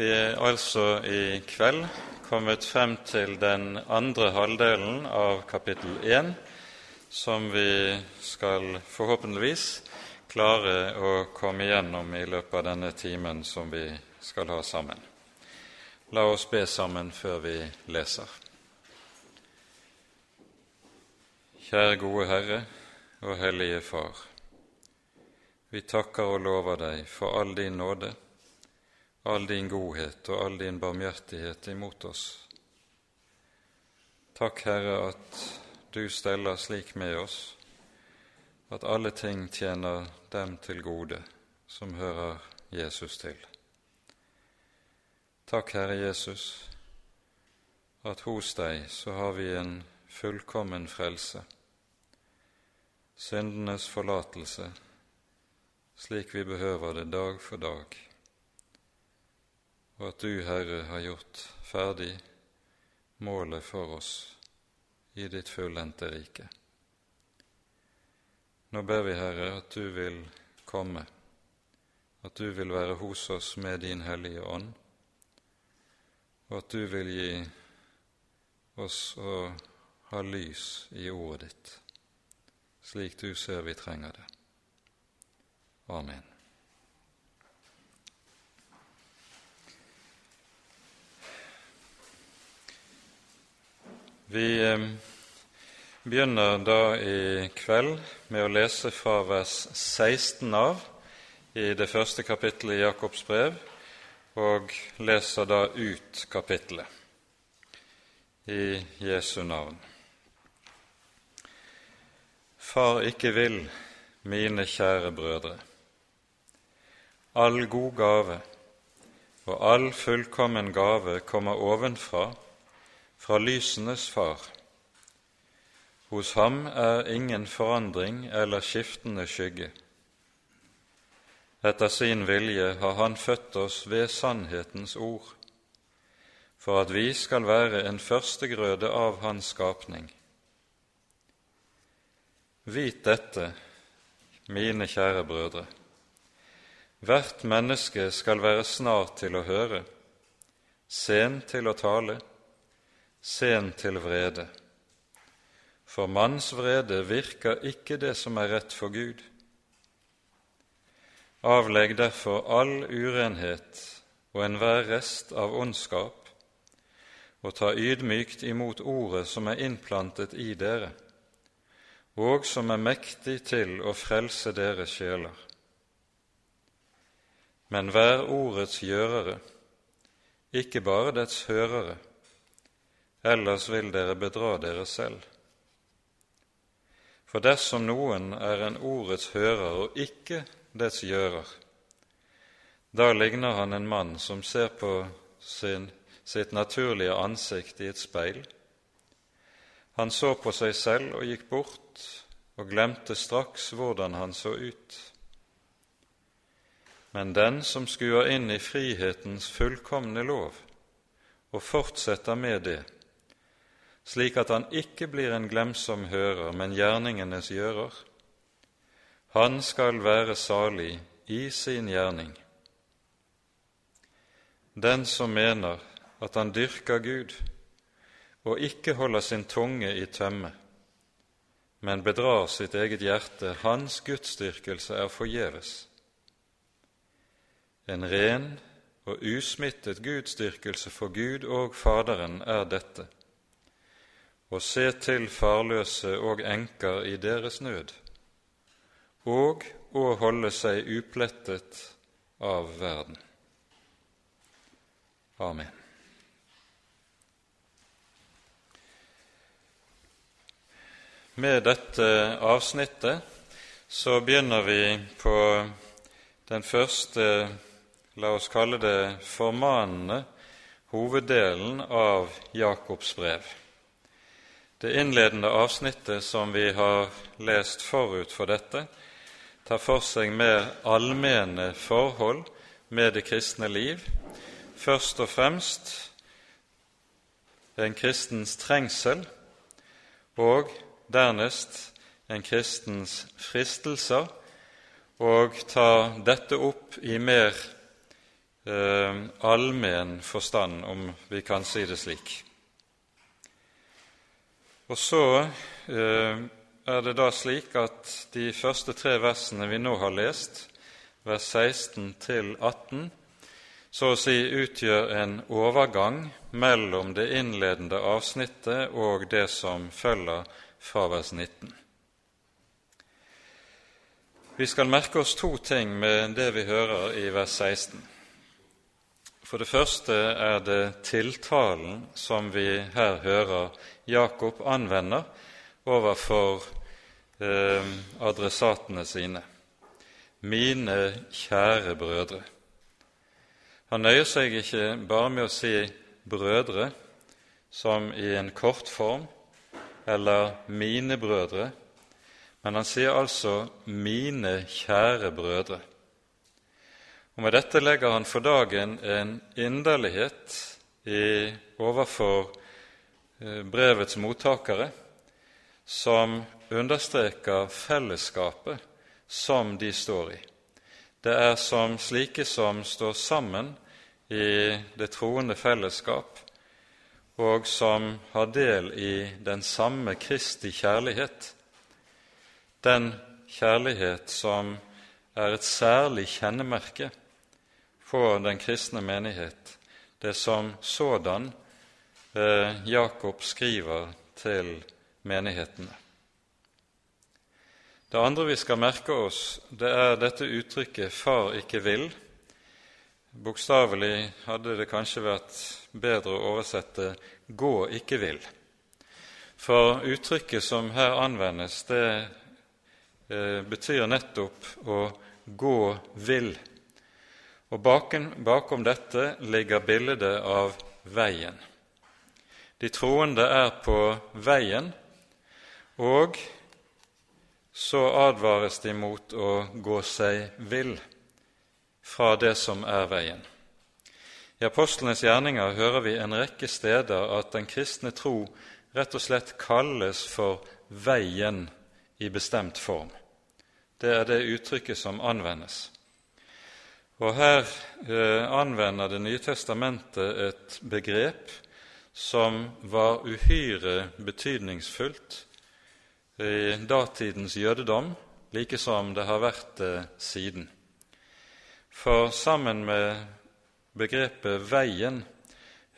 Vi er altså i kveld kommet frem til den andre halvdelen av kapittel 1, som vi skal forhåpentligvis klare å komme igjennom i løpet av denne timen som vi skal ha sammen. La oss be sammen før vi leser. Kjære gode Herre og Hellige Far. Vi takker og lover deg for all din nåde all din godhet og all din barmhjertighet imot oss. Takk, Herre, at du steller slik med oss at alle ting tjener dem til gode som hører Jesus til. Takk, Herre Jesus, at hos deg så har vi en fullkommen frelse, syndenes forlatelse, slik vi behøver det dag for dag og at du, Herre, har gjort ferdig målet for oss i ditt fullendte rike. Nå ber vi, Herre, at du vil komme, at du vil være hos oss med din Hellige Ånd, og at du vil gi oss å ha lys i ordet ditt, slik du ser vi trenger det. Amen. Vi eh, begynner da i kveld med å lese fra vers 16 av i det første kapittelet i Jakobs brev, og leser da ut kapittelet i Jesu navn. Far ikke vil, mine kjære brødre, all god gave og all fullkommen gave kommer ovenfra, fra lysenes far. Hos ham er ingen forandring eller skiftende skygge. Etter sin vilje har Han født oss ved sannhetens ord, for at vi skal være en førstegrøde av Hans skapning. Vit dette, mine kjære brødre. Hvert menneske skal være snart til å høre, sen til å tale, sen til vrede. For manns vrede virker ikke det som er rett for Gud. Avlegg derfor all urenhet og enhver rest av ondskap, og ta ydmykt imot ordet som er innplantet i dere, og som er mektig til å frelse deres sjeler. Men vær ordets gjørere, ikke bare dets hørere, ellers vil dere bedra dere selv. For dersom noen er en ordets hører og ikke dets gjører, da ligner han en mann som ser på sin, sitt naturlige ansikt i et speil. Han så på seg selv og gikk bort og glemte straks hvordan han så ut. Men den som skuer inn i frihetens fullkomne lov og fortsetter med det, slik at han ikke blir en glemsom hører, men gjerningenes gjører. Han skal være salig i sin gjerning. Den som mener at han dyrker Gud og ikke holder sin tunge i tømme, men bedrar sitt eget hjerte, hans gudsdyrkelse er forgjeves. En ren og usmittet gudsdyrkelse for Gud og Faderen er dette og se til farløse og enker i deres nød, og å holde seg uplettet av verden. Amen. Med dette avsnittet så begynner vi på den første, la oss kalle det formanende, hoveddelen av Jakobs brev. Det innledende avsnittet som vi har lest forut for dette, tar for seg mer allmenne forhold med det kristne liv, først og fremst en kristens trengsel, og dernest en kristens fristelser, og tar dette opp i mer eh, allmenn forstand, om vi kan si det slik. Og så eh, er det da slik at de første tre versene vi nå har lest, vers 16 til 18, så å si utgjør en overgang mellom det innledende avsnittet og det som følger fra vers 19. Vi skal merke oss to ting med det vi hører i vers 16. For det første er det tiltalen som vi her hører Jakob anvender overfor eh, adressatene sine. Mine kjære brødre. Han nøyer seg ikke bare med å si brødre, som i en kort form, eller mine brødre, men han sier altså mine kjære brødre. Og Med dette legger han for dagen en inderlighet i, overfor eh, brevets mottakere som understreker fellesskapet som de står i. Det er som slike som står sammen i det troende fellesskap, og som har del i den samme Kristi kjærlighet, den kjærlighet som er et særlig kjennemerke for den kristne menighet, det som sådan eh, Jakob skriver til menighetene. Det andre vi skal merke oss, det er dette uttrykket 'far ikke vil'. Bokstavelig hadde det kanskje vært bedre å oversette 'gå ikke vil'. For uttrykket som her anvendes, det betyr nettopp å gå vill. Og baken, bakom dette ligger bildet av veien. De troende er på veien, og så advares de mot å gå seg vill fra det som er veien. I apostlenes gjerninger hører vi en rekke steder at den kristne tro rett og slett kalles for veien i bestemt form. Det er det uttrykket som anvendes. Og Her eh, anvender Det nye testamentet et begrep som var uhyre betydningsfullt i datidens jødedom, like som det har vært det siden. For sammen med begrepet 'veien'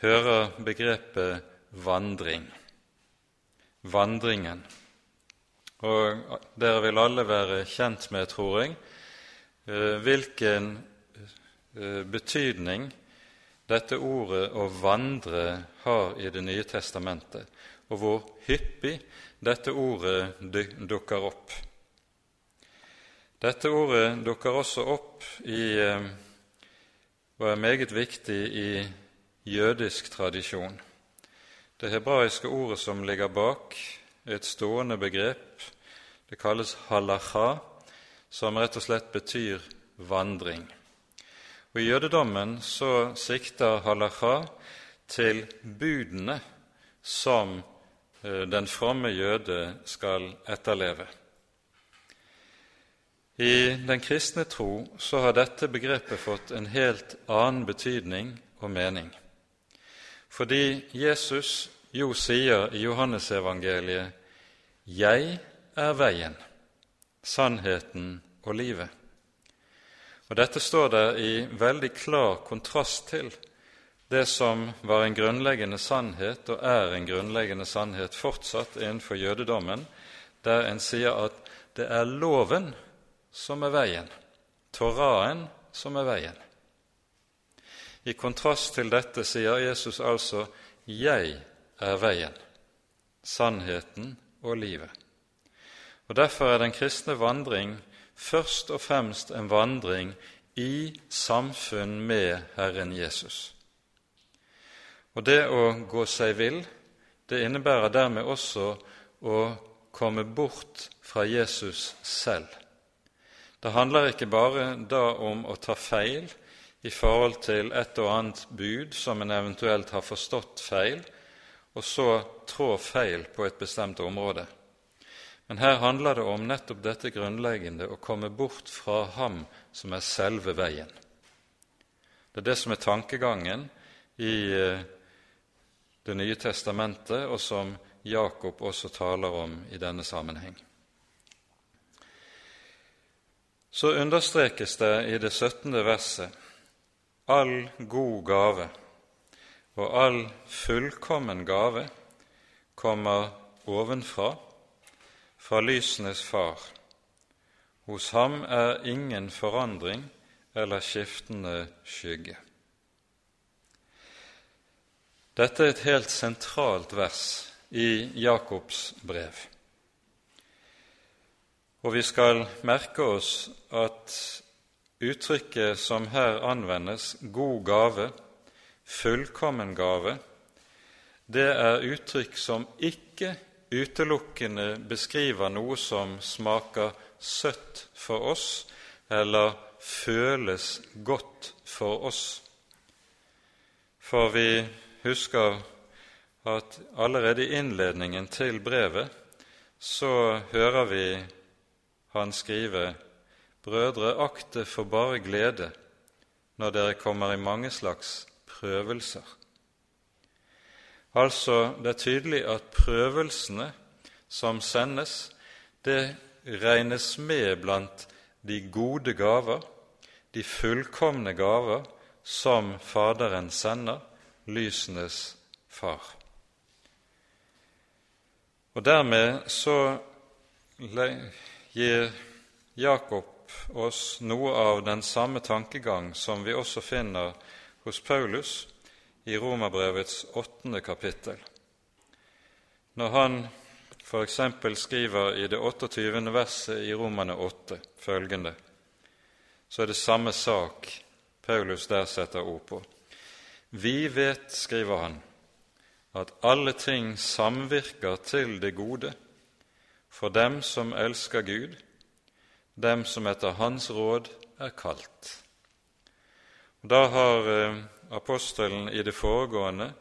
hører begrepet 'vandring'. Vandringen. Og dere vil alle være kjent med, tror jeg, eh, hvilken eh, betydning dette ordet 'å vandre' har i Det nye testamentet, og hvor hyppig dette ordet dukker opp. Dette ordet dukker også opp i, eh, og er meget viktig i jødisk tradisjon. Det hebraiske ordet som ligger bak, et stående begrep. Det kalles halacha, som rett og slett betyr vandring. Og I jødedommen så sikter halacha til budene som Eh, den fromme jøde skal etterleve. I den kristne tro så har dette begrepet fått en helt annen betydning og mening. Fordi Jesus jo sier i Johannesevangeliet 'Jeg er veien, sannheten og livet'. Og Dette står der i veldig klar kontrast til det som var en grunnleggende sannhet, og er en grunnleggende sannhet fortsatt innenfor jødedommen, der en sier at det er loven som er veien, Toraen som er veien. I kontrast til dette sier Jesus altså 'Jeg er veien, sannheten og livet'. Og Derfor er den kristne vandring først og fremst en vandring i samfunn med Herren Jesus. Og det å gå seg vill, det innebærer dermed også å komme bort fra Jesus selv. Det handler ikke bare da om å ta feil i forhold til et og annet bud som en eventuelt har forstått feil, og så trå feil på et bestemt område. Men her handler det om nettopp dette grunnleggende å komme bort fra ham som er selve veien. Det er det som er tankegangen i eh, Det nye testamentet, og som Jakob også taler om i denne sammenheng. Så understrekes det i det 17. verset all god gave og all fullkommen gave kommer ovenfra, fra lysenes far. Hos ham er ingen forandring eller skiftende skygge. Dette er et helt sentralt vers i Jakobs brev. Og vi skal merke oss at uttrykket som her anvendes, god gave, fullkommen gave, det er uttrykk som ikke utelukkende beskriver noe som smaker søtt for oss, eller føles godt for oss. For vi husker at allerede i innledningen til brevet så hører vi han skrive Brødre, akte for bare glede når dere kommer i mange slags prøvelser. Altså, det er tydelig at prøvelsene som sendes, det regnes med blant de gode gaver, de fullkomne gaver, som Faderen sender, lysenes far. Og dermed så gir Jakob oss noe av den samme tankegang som vi også finner hos Paulus i Romerbrevets åttende kapittel. Når han f.eks. skriver i det 28. verset i Romane 8 følgende, så er det samme sak Paulus der setter ord på. Vi vet, skriver han, at alle ting samvirker til det gode for dem som elsker Gud, dem som etter Hans råd er kalt. Da har eh, apostelen i det foregående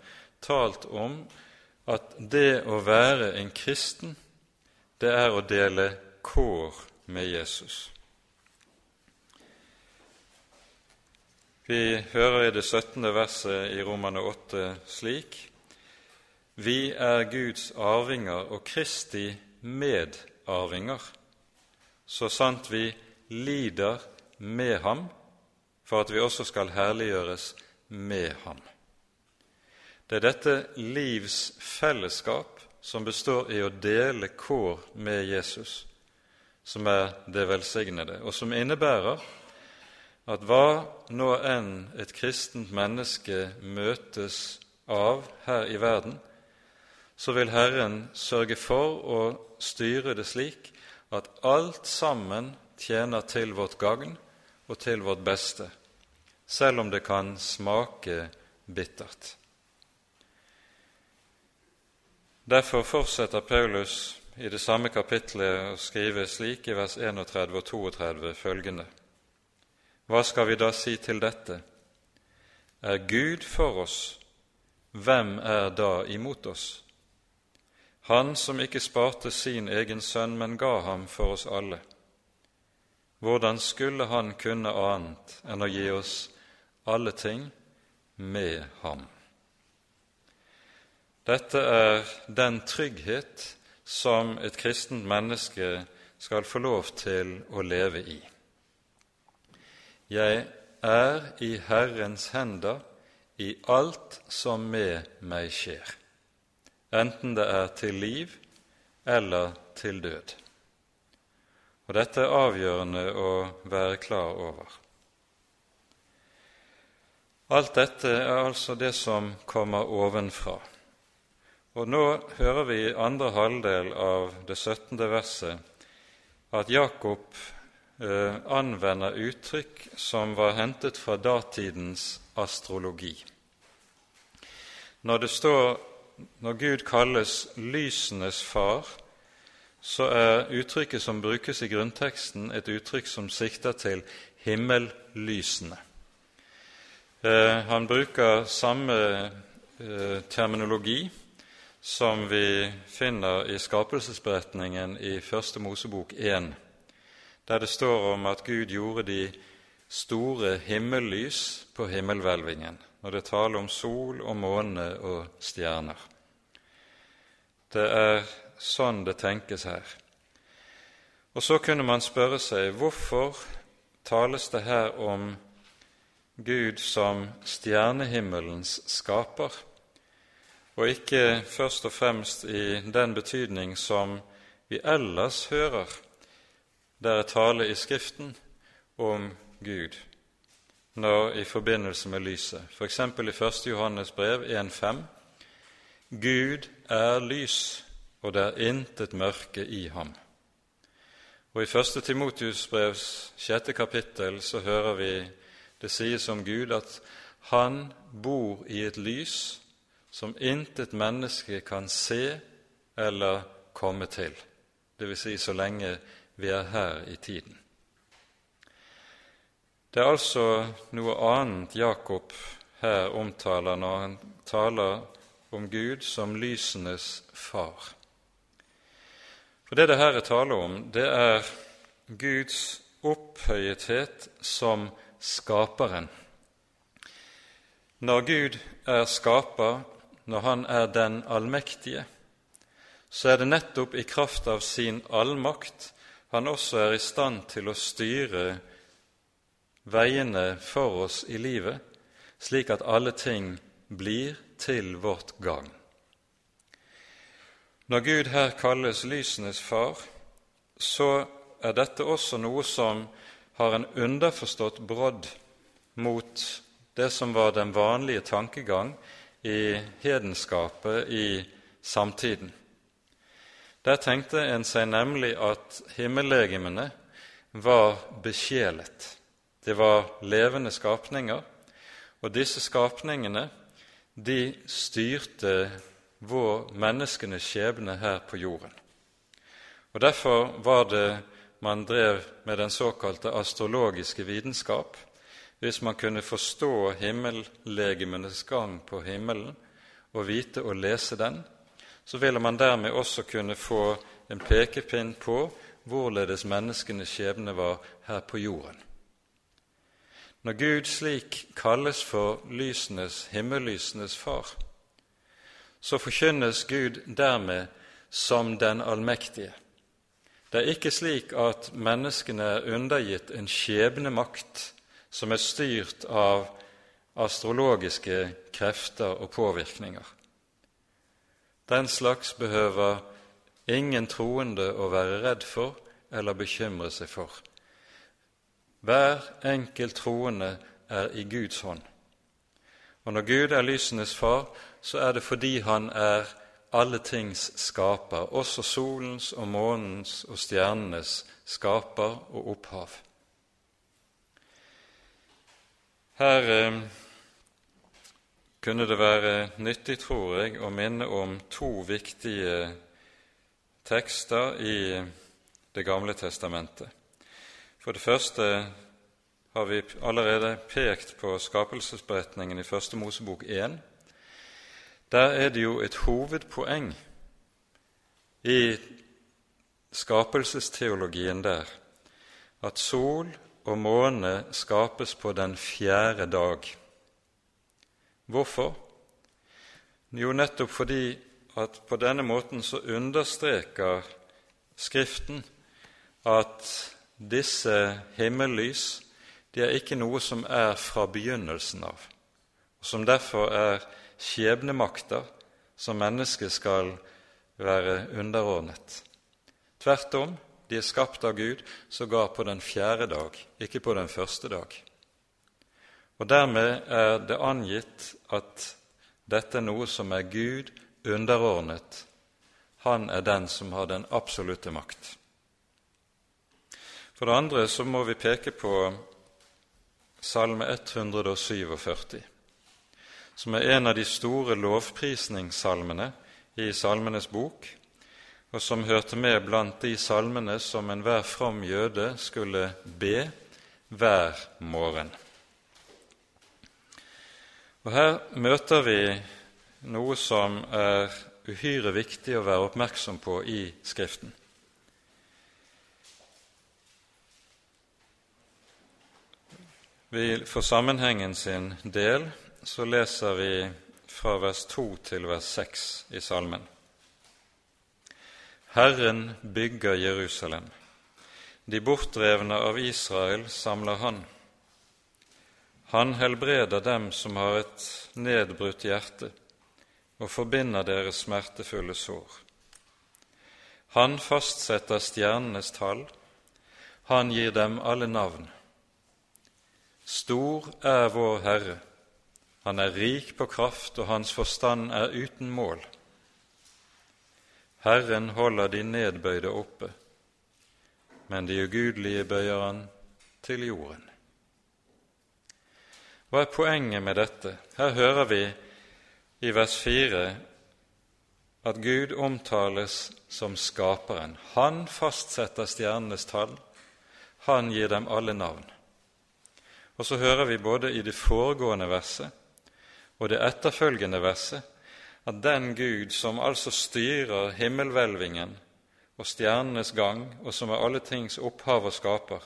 talt om at det å være en kristen, det er å dele kår med Jesus. Vi hører i det 17. verset i Romane 8 slik Vi er Guds arvinger og Kristi medarvinger, så sant vi lider med ham, for at vi også skal herliggjøres med ham. Det er dette livs fellesskap som består i å dele kår med Jesus, som er det velsignede, og som innebærer at hva nå enn et kristent menneske møtes av her i verden, så vil Herren sørge for å styre det slik at alt sammen tjener til vårt gagn og til vårt beste, selv om det kan smake bittert. Derfor fortsetter Paulus i det samme kapitlet å skrive slik i vers 31 og 32 følgende.: Hva skal vi da si til dette? Er Gud for oss, hvem er da imot oss? Han som ikke sparte sin egen sønn, men ga ham for oss alle. Hvordan skulle han kunne annet enn å gi oss alle ting med ham? Dette er den trygghet som et kristent menneske skal få lov til å leve i. Jeg er i Herrens hender i alt som med meg skjer enten det er til liv eller til død. Og dette er avgjørende å være klar over. Alt dette er altså det som kommer ovenfra. Og nå hører vi i andre halvdel av det 17. verset at Jakob eh, anvender uttrykk som var hentet fra datidens astrologi. Når det står når Gud kalles lysenes far, så er uttrykket som brukes i grunnteksten, et uttrykk som sikter til himmellysene. Eh, han bruker samme eh, terminologi som vi finner i skapelsesberetningen i Første Mosebok 1, der det står om at Gud gjorde de store himmellys på himmelhvelvingen, når det taler om sol og måne og stjerner. Det er sånn det tenkes her. Og så kunne man spørre seg hvorfor tales det her om Gud som stjernehimmelens skaper, og ikke først og fremst i den betydning som vi ellers hører der er tale i Skriften om Gud når i forbindelse med lyset. F.eks. i 1. Johannes brev 1,5.: Gud er lys, og det er intet mørke i ham. Og i 1. Timotius brevs sjette kapittel så hører vi det sies om Gud at han bor i et lys som intet menneske kan se eller komme til, dvs. Si så lenge vi er her i tiden. Det er altså noe annet Jakob her omtaler når han taler om Gud som lysenes far. For det det her er tale om, det er Guds opphøyethet som skaperen. Når Gud er skaper, når Han er den allmektige, så er det nettopp i kraft av sin allmakt han også er i stand til å styre veiene for oss i livet, slik at alle ting blir til vårt gagn. Når Gud her kalles lysenes far, så er dette også noe som har en underforstått brodd mot det som var den vanlige tankegang i hedenskapet i samtiden. Der tenkte en seg nemlig at himmellegemene var besjelet. Det var levende skapninger, og disse skapningene de styrte vår menneskenes skjebne her på jorden. Og Derfor var det man drev med den såkalte astrologiske vitenskap, hvis man kunne forstå himmellegemenes gang på himmelen og vite og lese den, så ville man dermed også kunne få en pekepinn på hvorledes menneskenes skjebne var her på jorden. Når Gud slik kalles for lysenes, himmellysenes far, så forkynnes Gud dermed som den allmektige. Det er ikke slik at menneskene er undergitt en skjebnemakt som er styrt av astrologiske krefter og påvirkninger. Den slags behøver ingen troende å være redd for eller bekymre seg for. Hver enkelt troende er i Guds hånd. Og når Gud er lysenes far, så er det fordi Han er alle tings skaper, også solens og månens og stjernenes skaper og opphav. Her eh, kunne det være nyttig, tror jeg, å minne om to viktige tekster i Det gamle testamentet. For det første har vi allerede pekt på skapelsesberetningen i Første Mosebok 1. Der er det jo et hovedpoeng i skapelsesteologien der at sol og måne skapes på den fjerde dag. Hvorfor? Jo, nettopp fordi at på denne måten så understreker Skriften at disse himmellys de er ikke noe som er fra begynnelsen av, og som derfor er skjebnemakter som mennesket skal være underordnet. Tvert om, de er skapt av Gud sågar på den fjerde dag, ikke på den første dag. Og Dermed er det angitt at dette er noe som er Gud underordnet. Han er den som har den absolutte makt. For det andre så må vi peke på Salme 147, som er en av de store lovprisningssalmene i Salmenes bok, og som hørte med blant de salmene som enhver from jøde skulle be hver morgen. Og Her møter vi noe som er uhyre viktig å være oppmerksom på i Skriften. vi for sammenhengen sin del så leser vi fra vers 2 til vers 6 i salmen. Herren bygger Jerusalem. De bortdrevne av Israel samler Han. Han helbreder dem som har et nedbrutt hjerte, og forbinder deres smertefulle sår. Han fastsetter stjernenes tall, han gir dem alle navn. Stor er vår Herre, han er rik på kraft, og hans forstand er uten mål. Herren holder de nedbøyde oppe, men de ugudelige bøyer han til jorden. Hva er poenget med dette? Her hører vi i vers 4 at Gud omtales som skaperen. Han fastsetter stjernenes tall. Han gir dem alle navn. Og så hører vi både i det foregående verset og det etterfølgende verset at den Gud som altså styrer himmelhvelvingen og stjernenes gang, og som er alle tings opphav og skaper,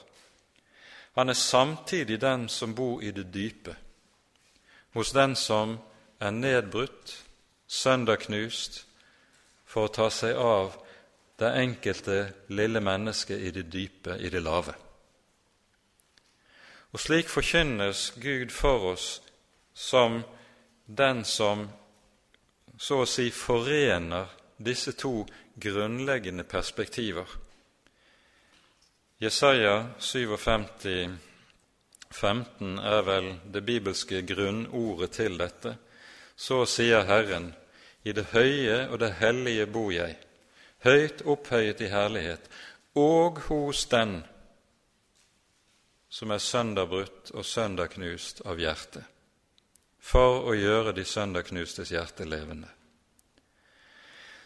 han er samtidig den som bor i det dype, hos den som er nedbrutt, sønderknust, for å ta seg av det enkelte lille mennesket i det dype, i det lave. Og slik forkynnes Gud for oss som den som så å si forener disse to grunnleggende perspektiver. Jesaja 57, 15 er vel det bibelske grunnordet til dette. Så sier Herren, i det høye og det hellige bor jeg, høyt opphøyet i herlighet, og hos den som er sønderbrutt og sønderknust av hjertet, for å gjøre de sønderknustes hjerte levende.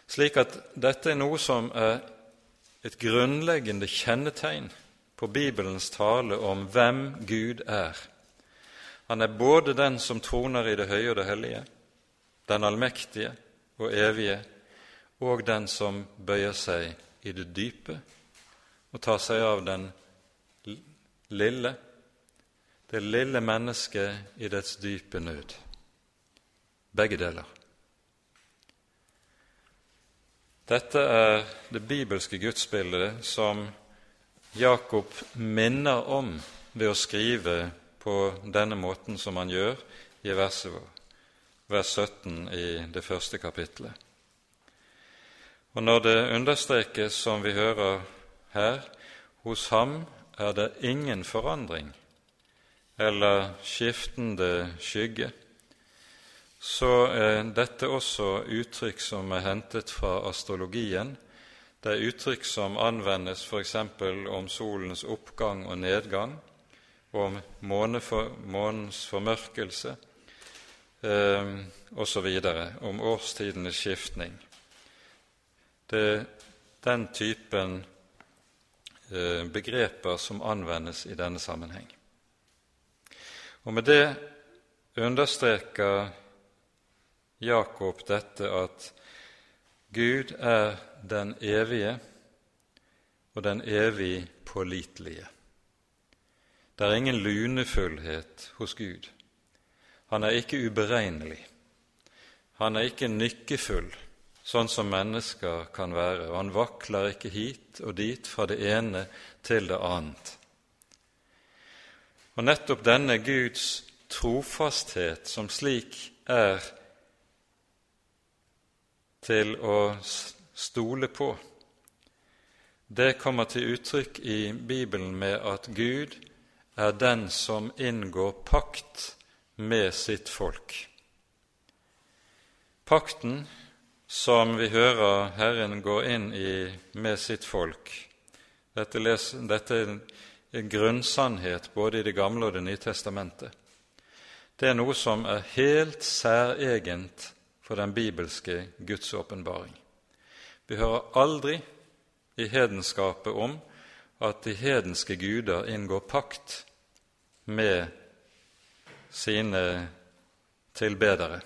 Slik at dette er noe som er et grunnleggende kjennetegn på Bibelens tale om hvem Gud er. Han er både den som troner i det høye og det hellige, den allmektige og evige, og den som bøyer seg i det dype og tar seg av den lille, det lille mennesket i dets dype nød. Begge deler. Dette er det bibelske gudsbildet som Jakob minner om ved å skrive på denne måten som han gjør i verset, vers 17 i det første kapitlet. Og når det understrekes, som vi hører her, hos ham er det ingen forandring eller skiftende skygge, så er dette også uttrykk som er hentet fra astrologien. Det er uttrykk som anvendes f.eks. om solens oppgang og nedgang, om månens formørkelse eh, osv., om årstidenes skiftning. Det er den typen eh, begreper som anvendes i denne sammenheng. Og Med det understreker Jakob dette at Gud er den evige og den evig pålitelige. Det er ingen lunefullhet hos Gud. Han er ikke uberegnelig. Han er ikke nykkefull, sånn som mennesker kan være, og han vakler ikke hit og dit fra det ene til det annet. Og nettopp denne Guds trofasthet, som slik er til å stole på. Det kommer til uttrykk i Bibelen med at Gud er den som inngår pakt med sitt folk. Pakten som vi hører Herren gå inn i med sitt folk, dette, les, dette grunnsannhet både i Det gamle og Det nye testamentet. Det er noe som er helt særegent for den bibelske Guds åpenbaring. Vi hører aldri i hedenskapet om at de hedenske guder inngår pakt med sine tilbedere.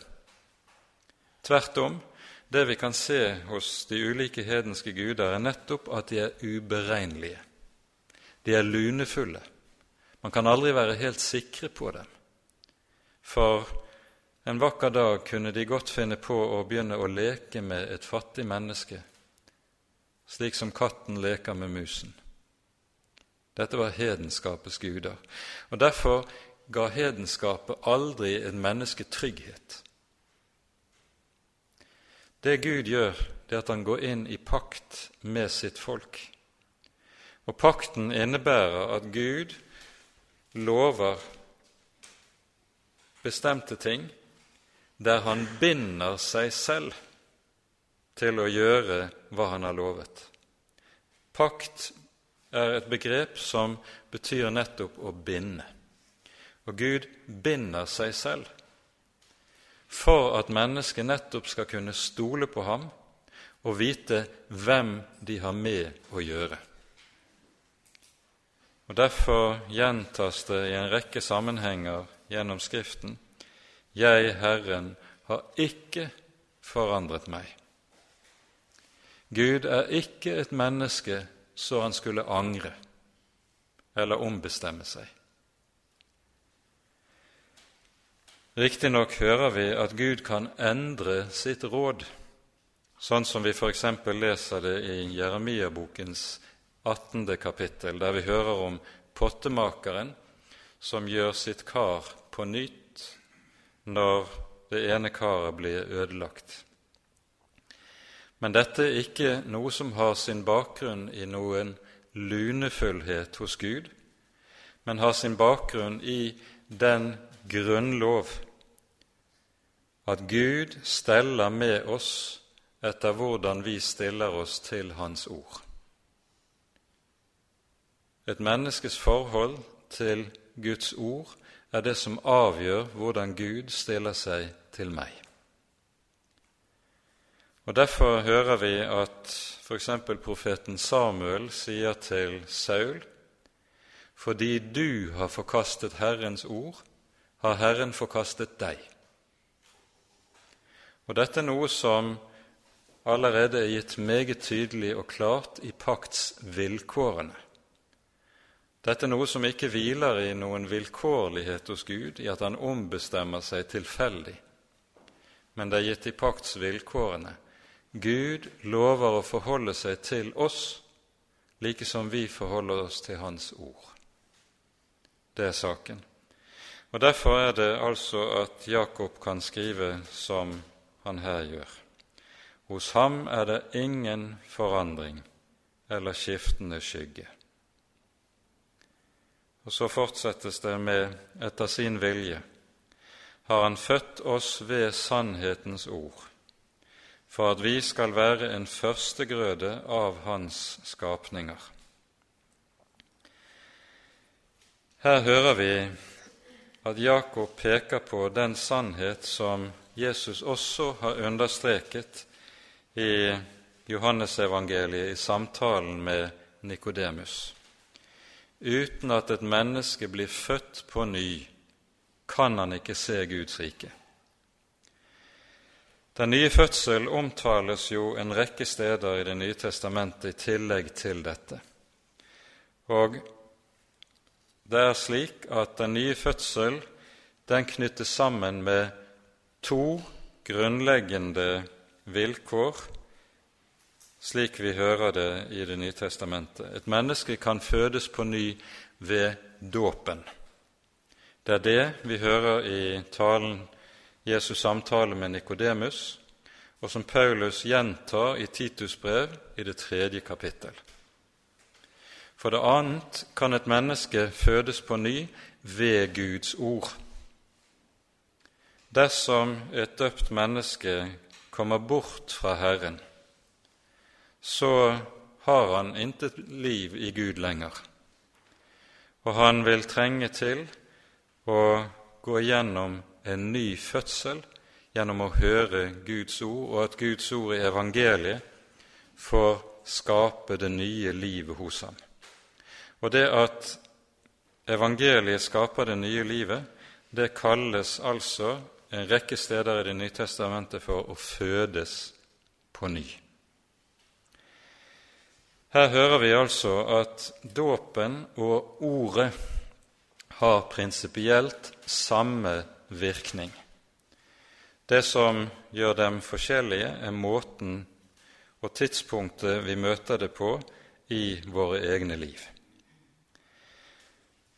Tvert om, det vi kan se hos de ulike hedenske guder, er nettopp at de er uberegnelige. De er lunefulle, Man kan aldri være helt sikre på dem, for en vakker dag kunne de godt finne på å begynne å leke med et fattig menneske, slik som katten leker med musen. Dette var hedenskapets guder, og derfor ga hedenskapet aldri et menneske trygghet. Det Gud gjør, det er at han går inn i pakt med sitt folk. Og pakten innebærer at Gud lover bestemte ting der han binder seg selv til å gjøre hva han har lovet. Pakt er et begrep som betyr nettopp å binde. Og Gud binder seg selv for at mennesket nettopp skal kunne stole på ham og vite hvem de har med å gjøre. Og Derfor gjentas det i en rekke sammenhenger gjennom Skriften Jeg, Herren, har ikke forandret meg. Gud er ikke et menneske så han skulle angre eller ombestemme seg. Riktignok hører vi at Gud kan endre sitt råd, sånn som vi f.eks. leser det i Jeremia-bokens 18. kapittel, der vi hører om pottemakeren som gjør sitt kar på nytt når det ene karet blir ødelagt. Men dette er ikke noe som har sin bakgrunn i noen lunefullhet hos Gud, men har sin bakgrunn i den grunnlov at Gud steller med oss etter hvordan vi stiller oss til Hans ord. Et menneskes forhold til Guds ord er det som avgjør hvordan Gud stiller seg til meg. Og Derfor hører vi at f.eks. profeten Samuel sier til Saul fordi du har forkastet Herrens ord, har Herren forkastet deg. Og dette er noe som allerede er gitt meget tydelig og klart i paktsvilkårene. Dette er noe som ikke hviler i noen vilkårlighet hos Gud, i at han ombestemmer seg tilfeldig, men det er gitt i paktsvilkårene. Gud lover å forholde seg til oss like som vi forholder oss til Hans ord. Det er saken. Og Derfor er det altså at Jakob kan skrive som han her gjør. Hos ham er det ingen forandring eller skiftende skygge. Og så fortsettes det med etter sin vilje har Han født oss ved sannhetens ord, for at vi skal være en førstegrøde av Hans skapninger. Her hører vi at Jakob peker på den sannhet som Jesus også har understreket i Johannesevangeliet i samtalen med Nikodemus. Uten at et menneske blir født på ny, kan han ikke se Guds rike. Den nye fødsel omtales jo en rekke steder i Det nye testamentet i tillegg til dette. Og det er slik at den nye fødsel den knyttes sammen med to grunnleggende vilkår, slik vi hører det i Det nye testamentet. Et menneske kan fødes på ny ved dåpen. Det er det vi hører i talen Jesus samtale med Nikodemus, og som Paulus gjentar i Titus brev i det tredje kapittel. For det annet kan et menneske fødes på ny ved Guds ord. Dersom et døpt menneske kommer bort fra Herren, så har han intet liv i Gud lenger, og han vil trenge til å gå gjennom en ny fødsel gjennom å høre Guds ord, og at Guds ord i evangeliet får skape det nye livet hos ham. Og det at evangeliet skaper det nye livet, det kalles altså en rekke steder i Det nye testamentet for å fødes på ny. Her hører vi altså at dåpen og ordet har prinsipielt samme virkning. Det som gjør dem forskjellige, er måten og tidspunktet vi møter det på i våre egne liv.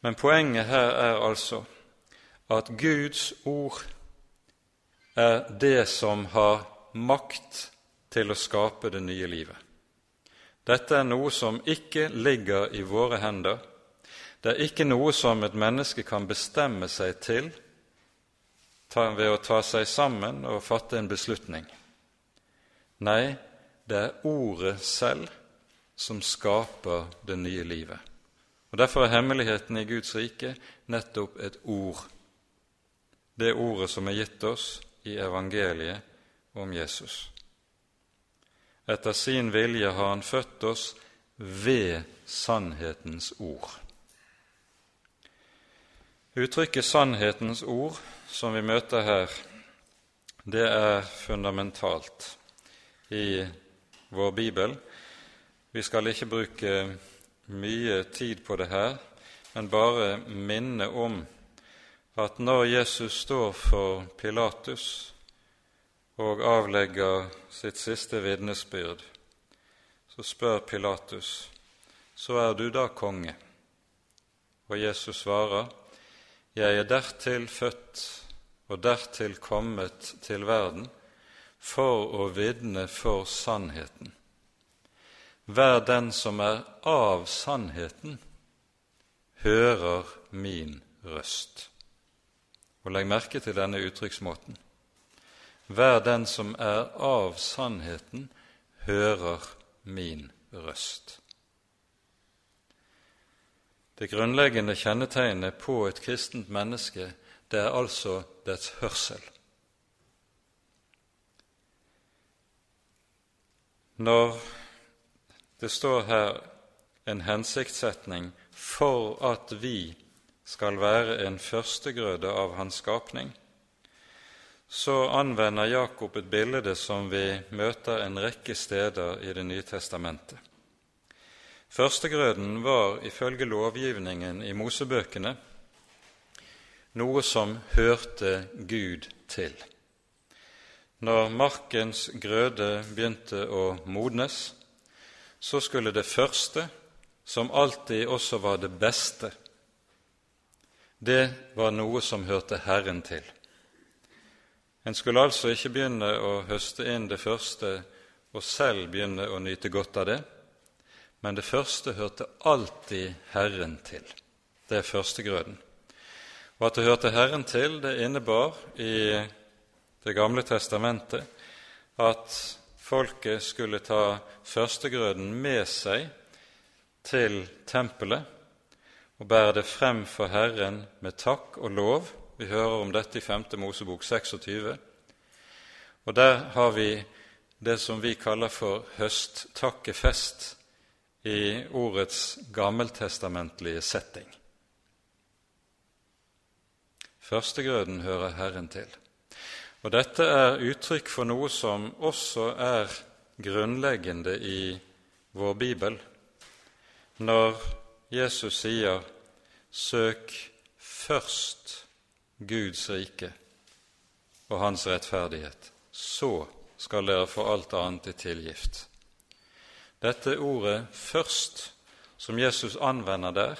Men poenget her er altså at Guds ord er det som har makt til å skape det nye livet. Dette er noe som ikke ligger i våre hender. Det er ikke noe som et menneske kan bestemme seg til ved å ta seg sammen og fatte en beslutning. Nei, det er Ordet selv som skaper det nye livet. Og Derfor er hemmeligheten i Guds rike nettopp et ord, det ordet som er gitt oss i evangeliet om Jesus. Etter sin vilje har Han født oss ved sannhetens ord. Uttrykket 'sannhetens ord', som vi møter her, det er fundamentalt i vår bibel. Vi skal ikke bruke mye tid på det her, men bare minne om at når Jesus står for Pilatus og avlegger sitt siste vitnesbyrd, så spør Pilatus, så er du da konge? Og Jesus svarer, jeg er dertil født og dertil kommet til verden for å vitne for sannheten. Hver den som er av sannheten, hører min røst. Og legg merke til denne uttrykksmåten. Hver den som er av sannheten, hører min røst. Det grunnleggende kjennetegnet på et kristent menneske, det er altså dets hørsel. Når det står her en hensiktssetning for at vi skal være en førstegrøde av hans skapning, så anvender Jakob et bilde som vi møter en rekke steder i Det nye testamentet. Førstegrøden var ifølge lovgivningen i Mosebøkene noe som hørte Gud til. Når markens grøde begynte å modnes, så skulle det første, som alltid også var det beste, det var noe som hørte Herren til. En skulle altså ikke begynne å høste inn det første og selv begynne å nyte godt av det, men det første hørte alltid Herren til. Det er førstegrøden. Og at det hørte Herren til, det innebar i Det gamle testamentet at folket skulle ta førstegrøden med seg til tempelet og bære det frem for Herren med takk og lov. Vi hører om dette i 5. Mosebok 26. Og der har vi det som vi kaller for høsttakkefest i ordets gammeltestamentlige setting. Førstegrøden hører Herren til. Og dette er uttrykk for noe som også er grunnleggende i vår bibel. Når Jesus sier 'søk først Guds rike og Hans rettferdighet', så skal dere få alt annet i tilgift. Dette ordet 'først', som Jesus anvender der,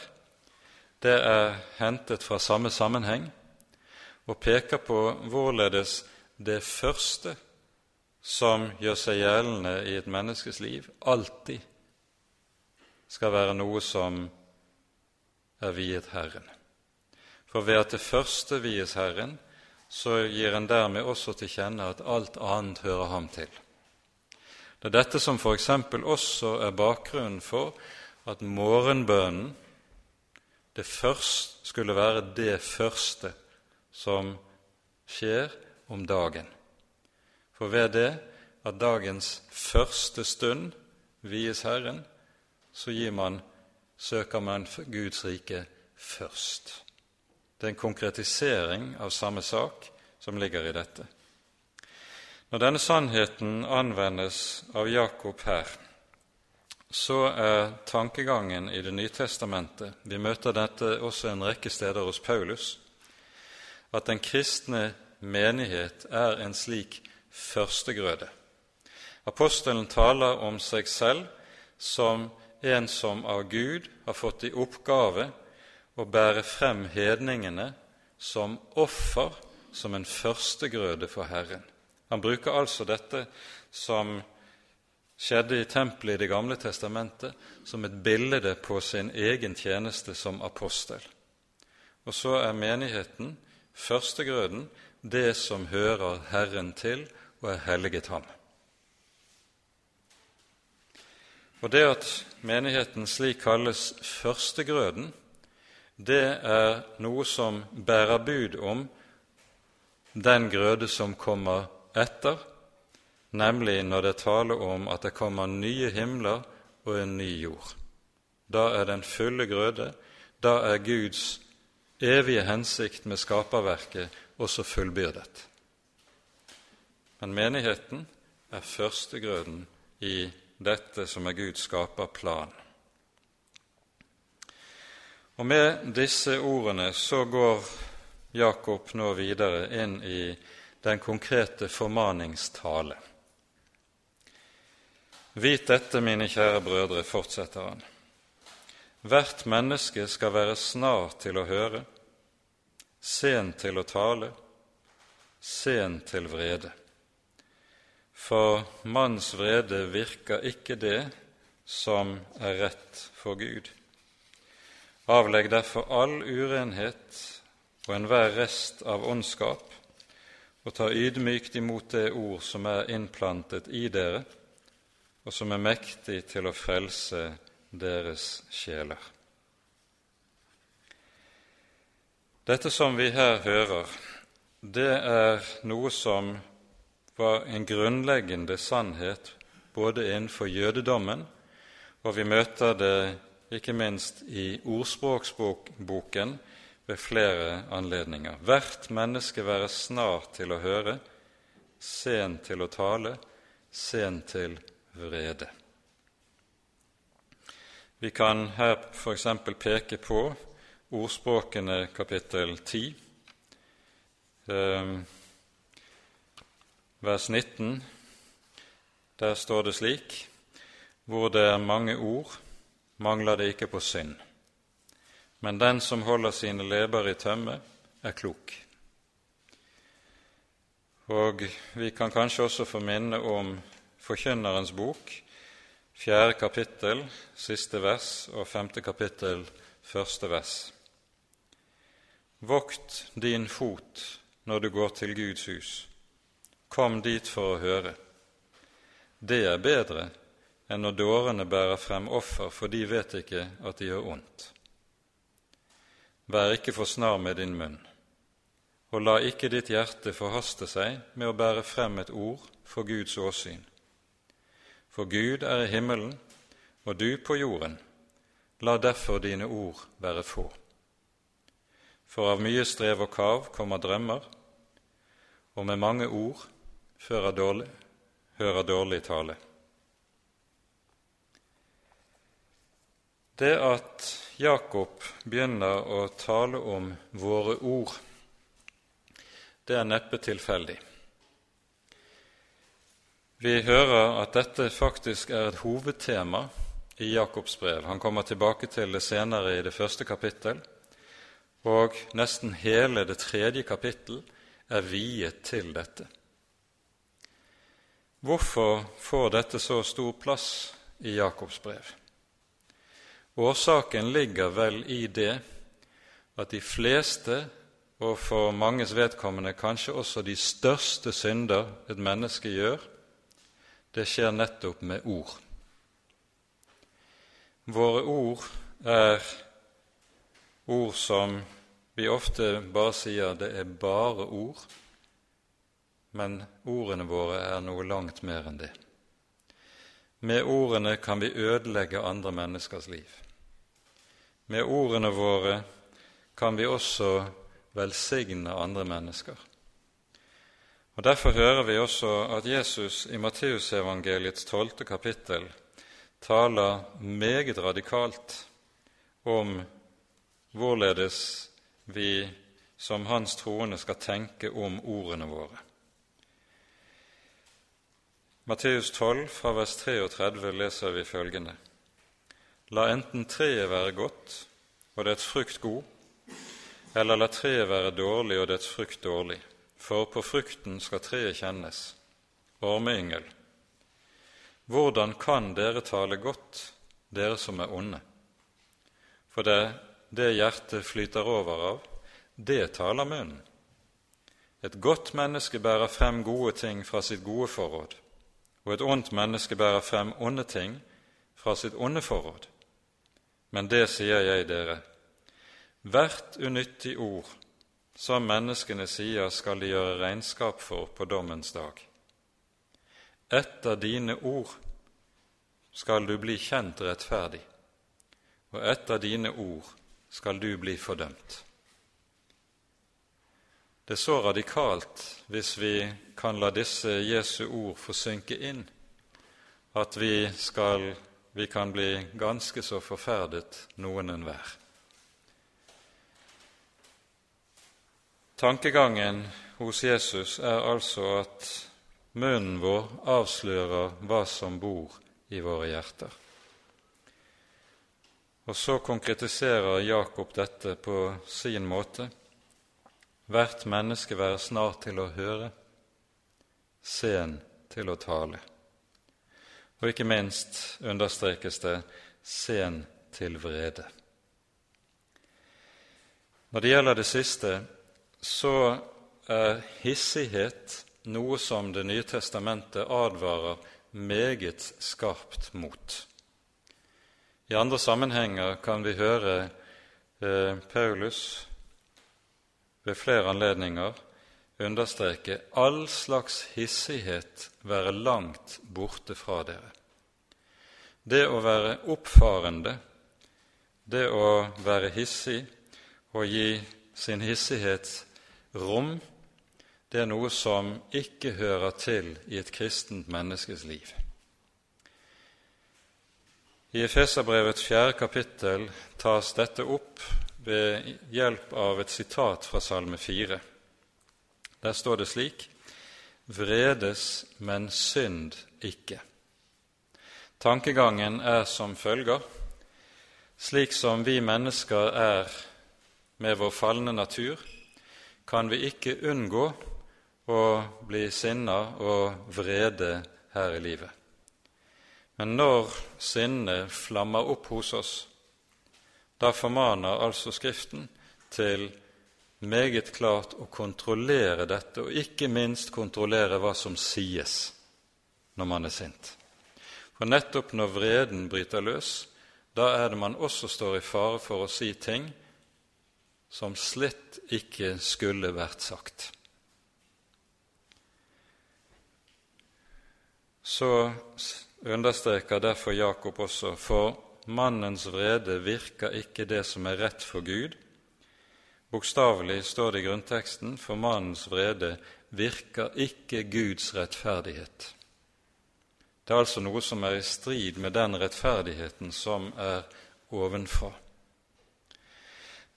det er hentet fra samme sammenheng og peker på hvorledes det første som gjør seg gjeldende i et menneskes liv, alltid skal være noe som er viet Herren. For ved at det første vies Herren, så gir en dermed også til kjenne at alt annet hører ham til. Det er dette som f.eks. også er bakgrunnen for at morgenbønnen det først skulle være det første som skjer om dagen. For ved det at dagens første stund vies Herren, så man, søker man Guds rike først. Det er en konkretisering av samme sak som ligger i dette. Når denne sannheten anvendes av Jakob her, så er tankegangen i Det nye testamentet Vi møter dette også en rekke steder hos Paulus at den kristne menighet er en slik førstegrøde. Apostelen taler om seg selv som en som av Gud har fått i oppgave å bære frem hedningene som offer, som en førstegrøde for Herren. Han bruker altså dette som skjedde i tempelet i Det gamle testamentet, som et bilde på sin egen tjeneste som apostel. Og så er menigheten, førstegrøden, det som hører Herren til og er helliget ham. Og Det at menigheten slik kalles førstegrøden, det er noe som bærer bud om den grøde som kommer etter, nemlig når det taler om at det kommer nye himler og en ny jord. Da er den fulle grøde, da er Guds evige hensikt med skaperverket også fullbyrdet. Men menigheten er førstegrøden i dette som er Guds skaperplan. Og med disse ordene så går Jakob nå videre inn i den konkrete formaningstale. Vit dette, mine kjære brødre, fortsetter han. Hvert menneske skal være snar til å høre, sen til å tale, sen til vrede. For manns vrede virker ikke det som er rett for Gud. Avlegg derfor all urenhet og enhver rest av ondskap og ta ydmykt imot det ord som er innplantet i dere, og som er mektig til å frelse deres sjeler. Dette som vi her hører, det er noe som var en grunnleggende sannhet både innenfor jødedommen, og vi møter det ikke minst i ordspråksboken ved flere anledninger. Hvert menneske være snar til å høre, sen til å tale, sen til vrede. Vi kan her f.eks. peke på ordspråkene kapittel 10, ehm, vers 19. Der står det slik hvor det er mange ord, mangler det ikke på synd. Men den som holder sine leber i tømme, er klok. Og vi kan kanskje også få minne om Forkynnerens bok, fjerde kapittel, siste vers, og femte kapittel, første vers. Vokt din fot når du går til Guds hus. Kom dit for å høre. Det er bedre enn når dårene bærer frem offer, for de vet ikke at de gjør ondt. Vær ikke for snar med din munn, og la ikke ditt hjerte forhaste seg med å bære frem et ord for Guds åsyn. For Gud er i himmelen, og du på jorden. La derfor dine ord være få. For av mye strev og kav kommer drømmer, og med mange ord dårlig, hører dårlig tale. Det at Jakob begynner å tale om våre ord, det er neppe tilfeldig. Vi hører at dette faktisk er et hovedtema i Jakobs brev. Han kommer tilbake til det senere i det første kapittel, og nesten hele det tredje kapittel er viet til dette. Hvorfor får dette så stor plass i Jakobs brev? Årsaken ligger vel i det at de fleste, og for manges vedkommende kanskje også de største synder et menneske gjør, det skjer nettopp med ord. Våre ord er ord som vi ofte bare sier det er bare ord, men ordene våre er noe langt mer enn det. Med ordene kan vi ødelegge andre menneskers liv. Med ordene våre kan vi også velsigne andre mennesker. Og Derfor hører vi også at Jesus i Matteusevangeliets tolvte kapittel taler meget radikalt om hvorledes vi som hans troende skal tenke om ordene våre. Matteus 12, fra vers 33, leser vi følgende.: La enten treet være godt og dets frukt god, eller la treet være dårlig og dets frukt dårlig, for på frukten skal treet kjennes. Ormeyngel. Hvordan kan dere tale godt, dere som er onde? For det, det hjertet flyter over av, det taler munnen. Et godt menneske bærer frem gode ting fra sitt gode forråd, og et ondt menneske bærer frem onde ting fra sitt onde forråd. Men det sier jeg dere, hvert unyttig ord som menneskene sier skal de gjøre regnskap for på dommens dag. Etter dine ord skal du bli kjent rettferdig, og etter dine ord skal du bli fordømt. Det er så radikalt hvis vi kan la disse Jesu ord få synke inn, at vi, skal, vi kan bli ganske så forferdet noen enhver. Tankegangen hos Jesus er altså at munnen vår avslører hva som bor i våre hjerter. Og så konkretiserer Jakob dette på sin måte hvert menneske være snart til å høre, sen til å tale. Og ikke minst understrekes det sen til vrede. Når det gjelder det siste, så er hissighet noe som Det nye testamentet advarer meget skarpt mot. I andre sammenhenger kan vi høre eh, Paulus ved flere anledninger understreke all slags hissighet være langt borte fra dere. Det å være oppfarende, det å være hissig og gi sin hissighet rom, det er noe som ikke hører til i et kristent menneskes liv. I Efeserbrevets fjerde kapittel tas dette opp ved hjelp av et sitat fra Salme 4. Der står det slik Vredes, men synd ikke. Tankegangen er som følger slik som vi mennesker er med vår falne natur, kan vi ikke unngå å bli sinna og vrede her i livet. Men når sinnet flammer opp hos oss, da formaner altså Skriften til meget klart å kontrollere dette, og ikke minst kontrollere hva som sies når man er sint. For nettopp når vreden bryter løs, da er det man også står i fare for å si ting som slett ikke skulle vært sagt. Så understreker derfor Jakob også for mannens vrede virker ikke det som er rett for Gud. Bokstavelig står det i grunnteksten for mannens vrede virker ikke Guds rettferdighet. Det er altså noe som er i strid med den rettferdigheten som er ovenfra.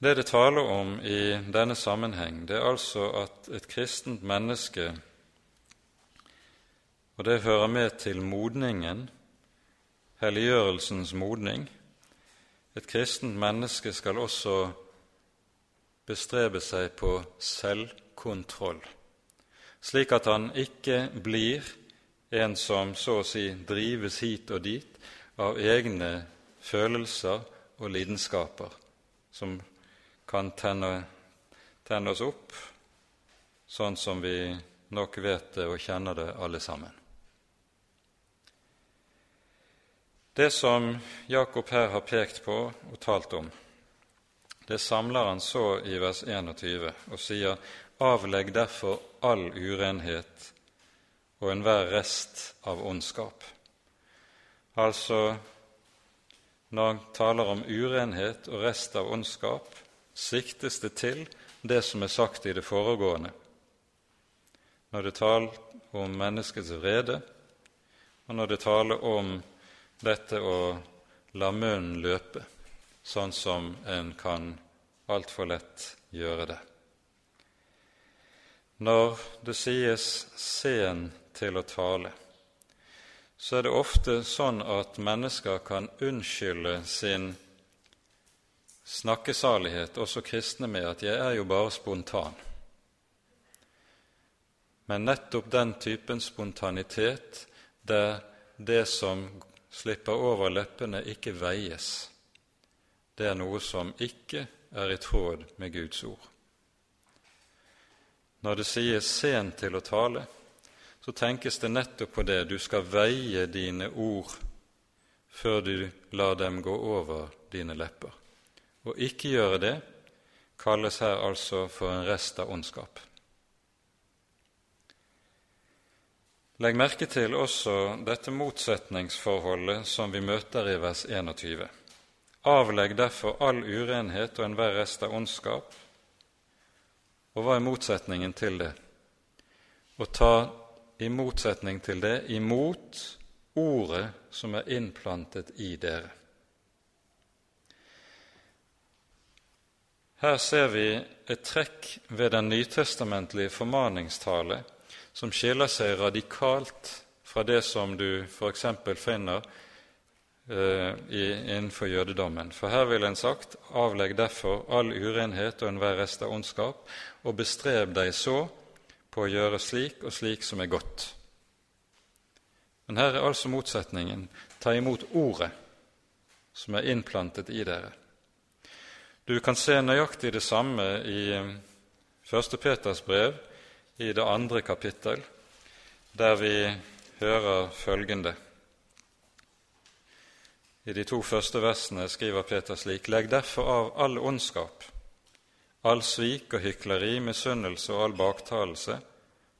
Det det taler om i denne sammenheng, det er altså at et kristent menneske, og det hører med til modningen helliggjørelsens modning. Et kristent menneske skal også bestrebe seg på selvkontroll, slik at han ikke blir en som så å si drives hit og dit av egne følelser og lidenskaper, som kan tenne, tenne oss opp, sånn som vi nok vet det og kjenner det alle sammen. Det som Jakob her har pekt på og talt om, det samler han så i vers 21 og sier:" Avlegg derfor all urenhet og enhver rest av ondskap. Altså, når han taler om urenhet og rest av ondskap, siktes det til det som er sagt i det foregående, når det taler om menneskets vrede, og når det taler om dette å la munnen løpe, sånn som en kan altfor lett gjøre det. Når det sies 'sen til å tale', så er det ofte sånn at mennesker kan unnskylde sin snakkesalighet, også kristne, med at 'jeg er jo bare spontan'. Men nettopp den typen spontanitet der det som slipper over leppene, ikke veies, det er noe som ikke er i tråd med Guds ord. Når det sies 'sent til å tale', så tenkes det nettopp på det du skal veie dine ord før du lar dem gå over dine lepper. Å ikke gjøre det kalles her altså for en rest av ondskap. Legg merke til også dette motsetningsforholdet som vi møter i vers 21. Avlegg derfor all urenhet og enhver rest av ondskap. Og hva er motsetningen til det? Å ta i motsetning til det imot ordet som er innplantet i dere. Her ser vi et trekk ved den nytestamentlige formaningstale som skiller seg radikalt fra det som du f.eks. finner eh, innenfor jødedommen. For her vil en sagt:" Avlegg derfor all urenhet og enhver rest av ondskap, og bestreb deg så på å gjøre slik og slik som er godt. Men her er altså motsetningen ta imot Ordet som er innplantet i dere. Du kan se nøyaktig det samme i 1. Peters brev, i det andre kapittel, der vi hører følgende. I de to første versene skriver Peter slik.: Legg derfor av all ondskap, all svik og hykleri, misunnelse og all baktalelse.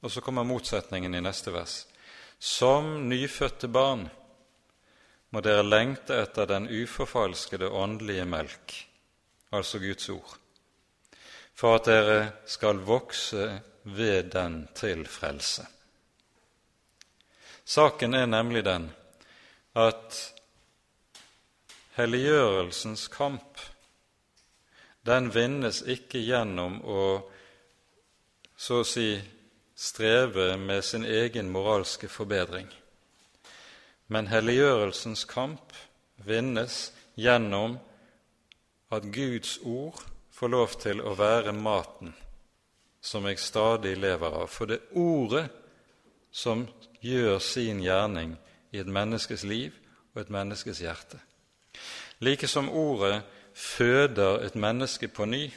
Og så kommer motsetningen i neste vers. Som nyfødte barn må dere lengte etter den uforfalskede åndelige melk altså Guds ord, for at dere skal vokse ved den til frelse. Saken er nemlig den at helliggjørelsens kamp den vinnes ikke gjennom å så å si streve med sin egen moralske forbedring, men helliggjørelsens kamp vinnes gjennom at Guds ord får lov til å være maten som jeg stadig lever av. For det ordet som gjør sin gjerning i et menneskes liv og et menneskes hjerte. Like som ordet føder et menneske på ny,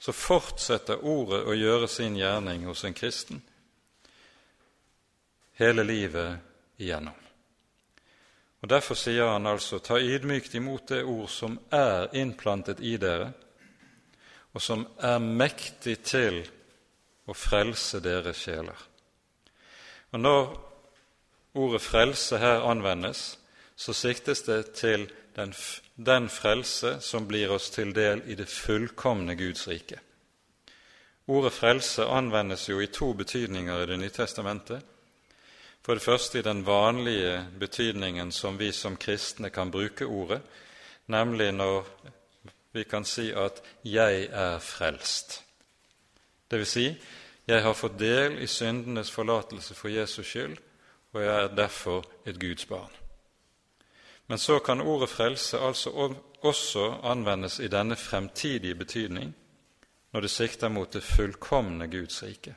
så fortsetter ordet å gjøre sin gjerning hos en kristen hele livet igjennom. Og Derfor sier han altså ta ydmykt imot det ord som er innplantet i dere, og som er mektig til å frelse deres sjeler. Og Når ordet 'frelse' her anvendes, så siktes det til den, den frelse som blir oss til del i det fullkomne Guds rike. Ordet 'frelse' anvendes jo i to betydninger i Det nye testamentet. For det første i den vanlige betydningen som vi som kristne kan bruke ordet, nemlig når vi kan si at 'jeg er frelst'. Det vil si, jeg har fått del i syndenes forlatelse for Jesus skyld, og jeg er derfor et Guds barn. Men så kan ordet frelse altså også anvendes i denne fremtidige betydning, når det sikter mot det fullkomne Guds rike.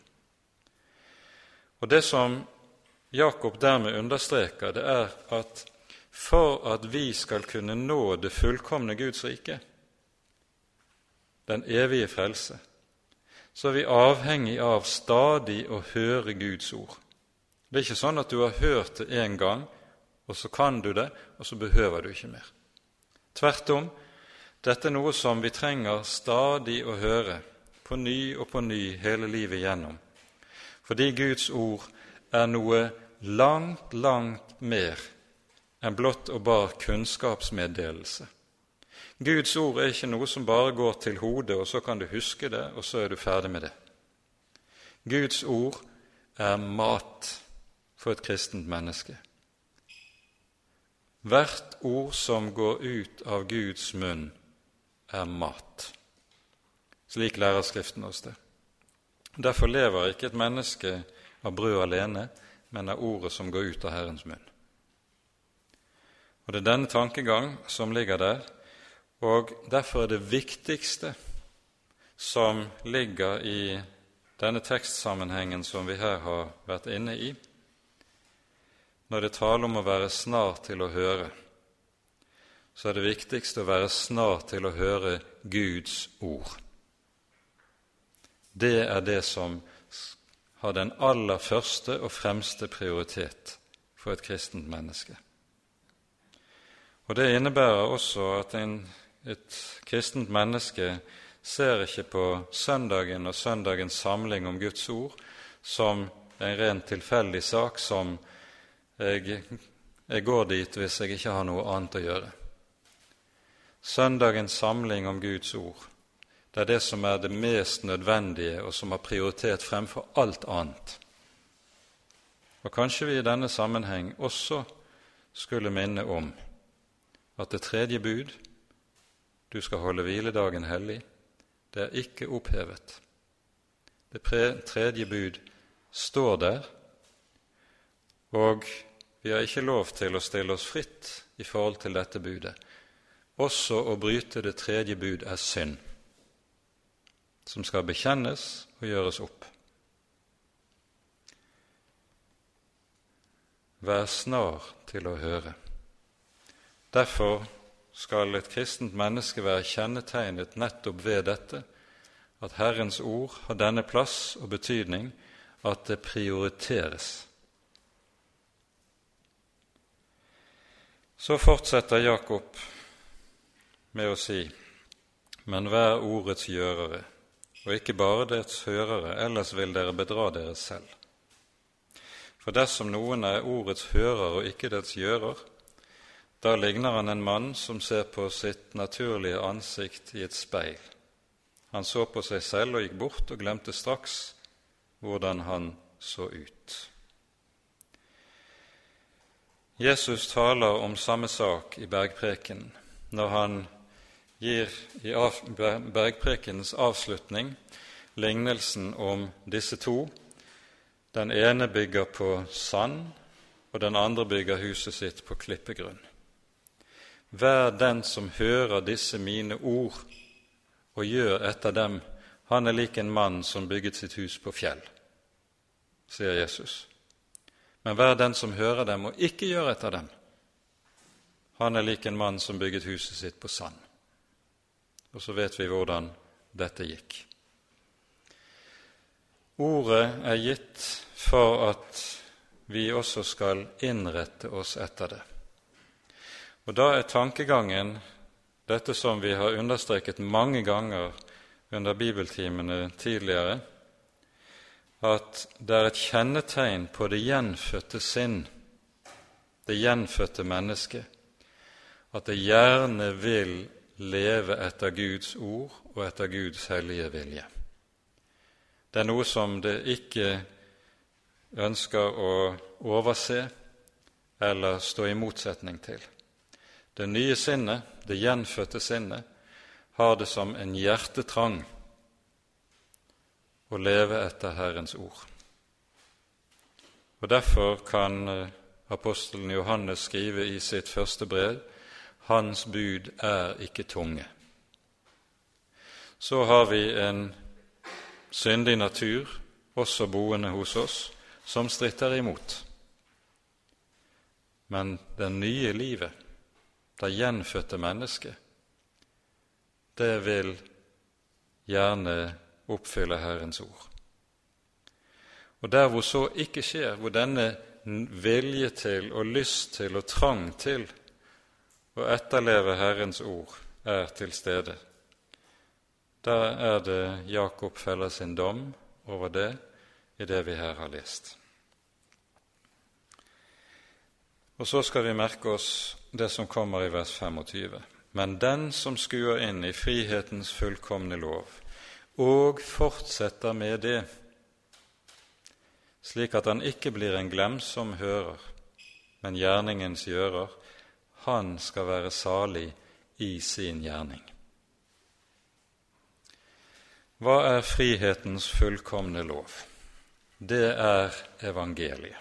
Og Det som Jakob dermed understreker, det er at for at vi skal kunne nå det fullkomne Guds rike, den evige frelse, så er vi avhengig av stadig å høre Guds ord. Det er ikke sånn at du har hørt det én gang, og så kan du det, og så behøver du ikke mer. Tvert om, dette er noe som vi trenger stadig å høre, på ny og på ny hele livet gjennom, fordi Guds ord er noe langt, langt mer enn blott og bar kunnskapsmeddelelse. Guds ord er ikke noe som bare går til hodet, og så kan du huske det, og så er du ferdig med det. Guds ord er mat for et kristent menneske. Hvert ord som går ut av Guds munn, er mat. Slik lærer Skriften oss det. Derfor lever ikke et menneske av brød alene, men av ordet som går ut av Herrens munn. Og Det er denne tankegang som ligger der, og derfor er det viktigste som ligger i denne tekstsammenhengen som vi her har vært inne i, når det taler om å være snar til å høre, så er det viktigste å være snar til å høre Guds ord. Det er det som har den aller første og fremste prioritet for et kristent menneske. Og Det innebærer også at en, et kristent menneske ser ikke på søndagen og søndagens samling om Guds ord som en rent tilfeldig sak som jeg, jeg går dit hvis jeg ikke har noe annet å gjøre. Søndagens samling om Guds ord det er det som er det mest nødvendige, og som har prioritet fremfor alt annet. Og Kanskje vi i denne sammenheng også skulle minne om at det tredje bud, du skal holde hviledagen hellig, det er ikke opphevet. Det tredje bud står der, og vi har ikke lov til å stille oss fritt i forhold til dette budet. Også å bryte det tredje bud er synd som skal bekjennes og gjøres opp. Vær snar til å høre. Derfor skal et kristent menneske være kjennetegnet nettopp ved dette, at Herrens ord har denne plass og betydning at det prioriteres. Så fortsetter Jakob med å si, men vær ordets gjørere, og ikke bare dets hørere, ellers vil dere bedra dere selv. For dersom noen er ordets hører og ikke dets gjører, da ligner han en mann som ser på sitt naturlige ansikt i et speil. Han så på seg selv og gikk bort og glemte straks hvordan han så ut. Jesus taler om samme sak i bergprekenen når han gir i bergprekenens avslutning lignelsen om disse to. Den ene bygger på sand, og den andre bygger huset sitt på klippegrunn. Vær den som hører disse mine ord og gjør etter dem, han er lik en mann som bygget sitt hus på fjell, sier Jesus. Men vær den som hører dem og ikke gjør etter dem, han er lik en mann som bygget huset sitt på sand. Og så vet vi hvordan dette gikk. Ordet er gitt for at vi også skal innrette oss etter det. Og Da er tankegangen dette som vi har understreket mange ganger under bibeltimene tidligere, at det er et kjennetegn på det gjenfødte sinn, det gjenfødte mennesket, at det gjerne vil leve etter Guds ord og etter Guds hellige vilje. Det er noe som det ikke ønsker å overse eller stå i motsetning til. Det nye sinnet, det gjenfødte sinnet, har det som en hjertetrang å leve etter Herrens ord. Og Derfor kan eh, apostelen Johannes skrive i sitt første brev hans bud er ikke tunge. Så har vi en syndig natur også boende hos oss, som stritter imot. Men det nye livet, det gjenfødte mennesket, det vil gjerne oppfylle Herrens ord. Og der hvor så ikke skjer, hvor denne vilje til og lyst til og trang til å etterleve Herrens ord er til stede. Da er det Jakob feller sin dom over det i det vi her har lest. Og så skal vi merke oss det som kommer i vers 25. Men den som skuer inn i frihetens fullkomne lov, og fortsetter med det, slik at han ikke blir en glemsom hører, men gjerningens gjører, han skal være salig i sin gjerning. Hva er frihetens fullkomne lov? Det er evangeliet.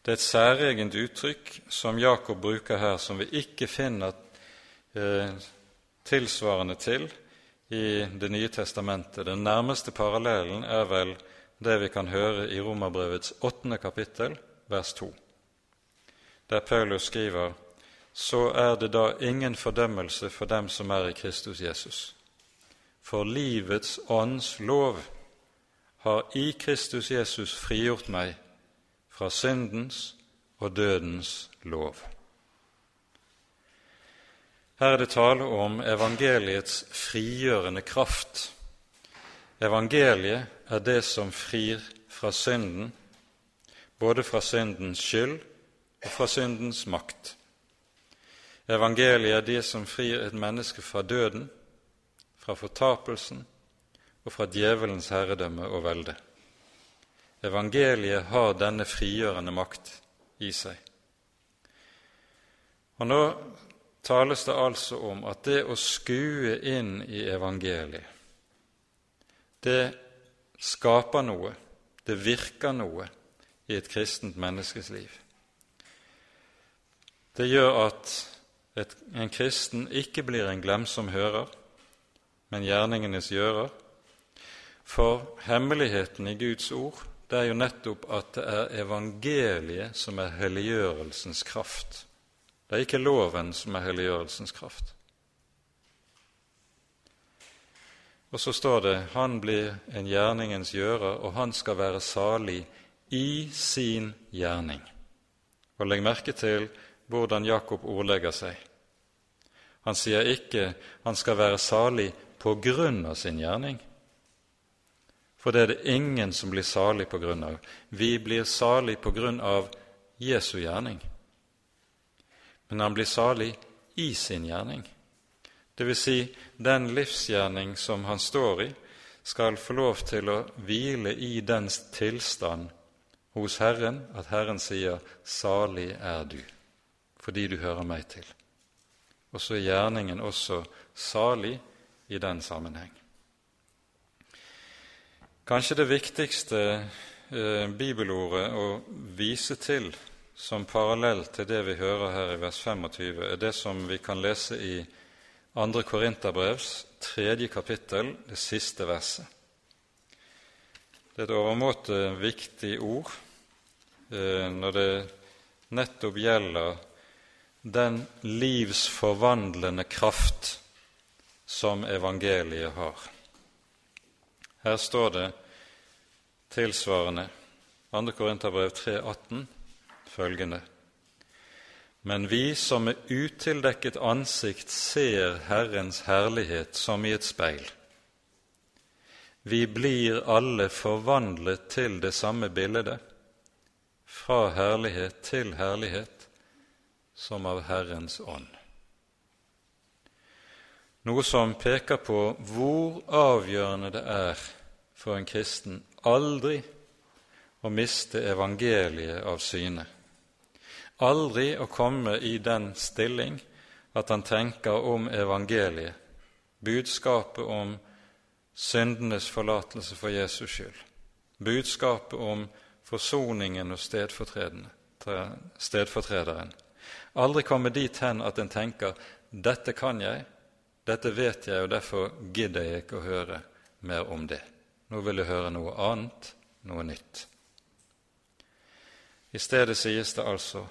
Det er et særegent uttrykk som Jakob bruker her, som vi ikke finner eh, tilsvarende til i Det nye testamentet. Den nærmeste parallellen er vel det vi kan høre i Romerbrevets åttende kapittel, vers 2, der Paulus skriver så er det da ingen fordømmelse for dem som er i Kristus Jesus. For livets ånds lov har i Kristus Jesus frigjort meg fra syndens og dødens lov. Her er det tale om evangeliets frigjørende kraft. Evangeliet er det som frir fra synden, både fra syndens skyld og fra syndens makt. Evangeliet er det som frir et menneske fra døden, fra fortapelsen og fra djevelens herredømme og velde. Evangeliet har denne frigjørende makt i seg. Og Nå tales det altså om at det å skue inn i evangeliet, det skaper noe, det virker noe i et kristent menneskes liv. Det gjør at et, en kristen ikke blir en glemsom hører, men gjerningenes gjører. For hemmeligheten i Guds ord det er jo nettopp at det er evangeliet som er helliggjørelsens kraft. Det er ikke loven som er helliggjørelsens kraft. Og så står det 'Han blir en gjerningens gjører, og han skal være salig i sin gjerning'. Og legg merke til hvordan Jakob ordlegger seg. Han sier ikke han skal være salig på grunn av sin gjerning, for det er det ingen som blir salig på grunn av. Vi blir salig på grunn av Jesu gjerning, men han blir salig i sin gjerning. Det vil si, den livsgjerning som han står i, skal få lov til å hvile i dens tilstand hos Herren, at Herren sier 'Salig er du', fordi du hører meg til. Og så er gjerningen også salig i den sammenheng. Kanskje det viktigste eh, bibelordet å vise til som parallell til det vi hører her i vers 25, er det som vi kan lese i 2. Korinterbrevs tredje kapittel, det siste verset. Det er et overmåte viktig ord eh, når det nettopp gjelder den livsforvandlende kraft som evangeliet har. Her står det tilsvarende 2. Korinterbrev 3,18 følgende Men vi som med utildekket ansikt ser Herrens herlighet som i et speil, vi blir alle forvandlet til det samme bildet, fra herlighet til herlighet, som av Herrens ånd. Noe som peker på hvor avgjørende det er for en kristen aldri å miste evangeliet av syne. Aldri å komme i den stilling at han tenker om evangeliet, budskapet om syndenes forlatelse for Jesus skyld, budskapet om forsoningen og stedfortrederen. Aldri komme dit hen at en tenker 'dette kan jeg', 'dette vet jeg, og derfor gidder jeg ikke å høre mer om det'. Nå vil jeg høre noe annet, noe nytt. I stedet sies det altså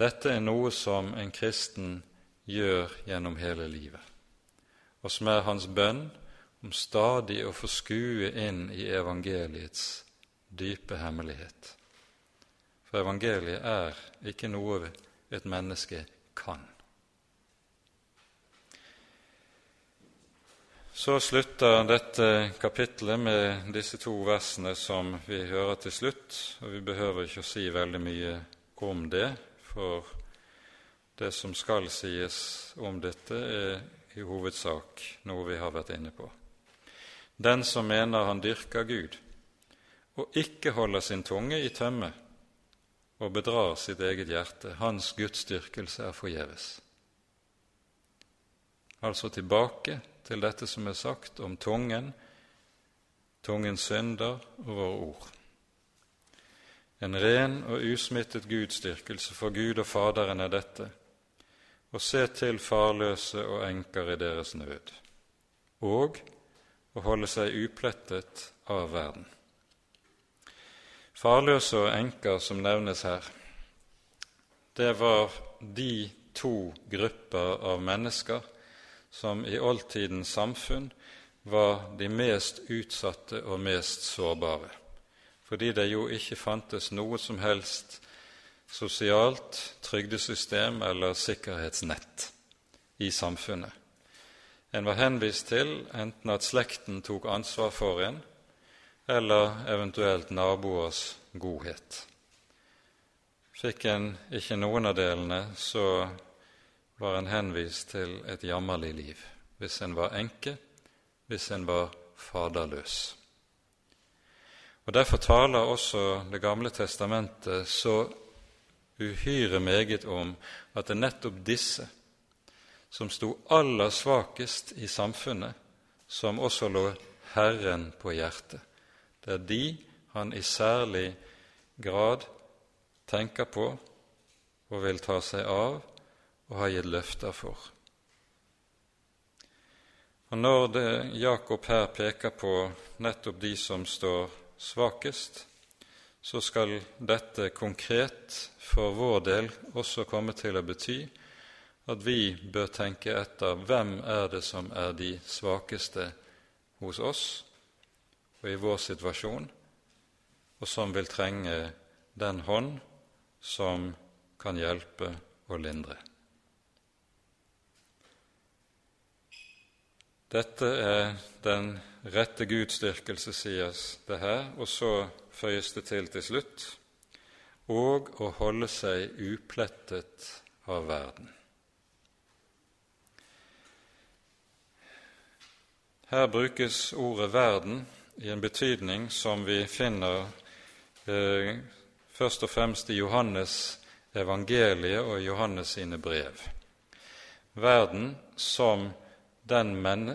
dette er noe som en kristen gjør gjennom hele livet, og som er hans bønn om stadig å få skue inn i evangeliets dype hemmelighet. For evangeliet er ikke noe et menneske kan. Så slutter dette kapitlet med disse to versene som vi hører til slutt, og vi behøver ikke å si veldig mye om det, for det som skal sies om dette, er i hovedsak noe vi har vært inne på. Den som mener han dyrker Gud, og ikke holder sin tunge i tømme, og bedrar sitt eget hjerte, hans gudsdyrkelse er forgjeves. Altså tilbake til dette som er sagt om tungen, tungens synder og våre ord. En ren og usmittet gudsdyrkelse for Gud og Faderen er dette, å se til farløse og enker i deres nød, og å holde seg uplettet av verden. Farløse og enker som nevnes her, det var de to grupper av mennesker som i oldtidens samfunn var de mest utsatte og mest sårbare, fordi det jo ikke fantes noe som helst sosialt trygdesystem eller sikkerhetsnett i samfunnet. En var henvist til enten at slekten tok ansvar for en, eller eventuelt naboers godhet. Fikk en ikke noen av delene, så var en henvist til et jammerlig liv hvis en var enke, hvis en var faderløs. Og Derfor taler også Det gamle testamentet så uhyre meget om at det er nettopp disse som sto aller svakest i samfunnet, som også lå Herren på hjertet. Det er de han i særlig grad tenker på og vil ta seg av og har gitt løfter for. Og Når Jakob her peker på nettopp de som står svakest, så skal dette konkret for vår del også komme til å bety at vi bør tenke etter hvem er det som er de svakeste hos oss, og i vår situasjon, og som vil trenge den hånd som kan hjelpe og lindre. Dette er den rette gudsdyrkelse, sies det her, og så føyes det til til slutt og å holde seg uplettet av verden. Her brukes ordet 'verden' i en betydning som vi finner eh, først og fremst i Johannes evangeliet og Johannes sine brev. Verden som den men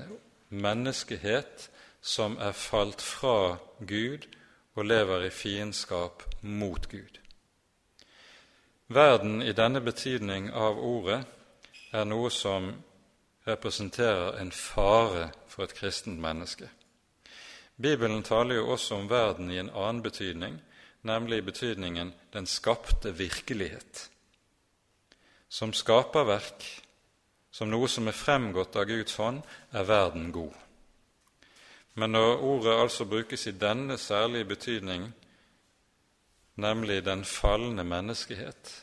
menneskehet som er falt fra Gud og lever i fiendskap mot Gud. Verden i denne betydning av ordet er noe som representerer en fare for et kristent menneske. Bibelen taler jo også om verden i en annen betydning, nemlig i betydningen den skapte virkelighet. Som skaperverk, som noe som er fremgått av Guds hånd, er verden god. Men når ordet altså brukes i denne særlige betydning, nemlig den falne menneskehet,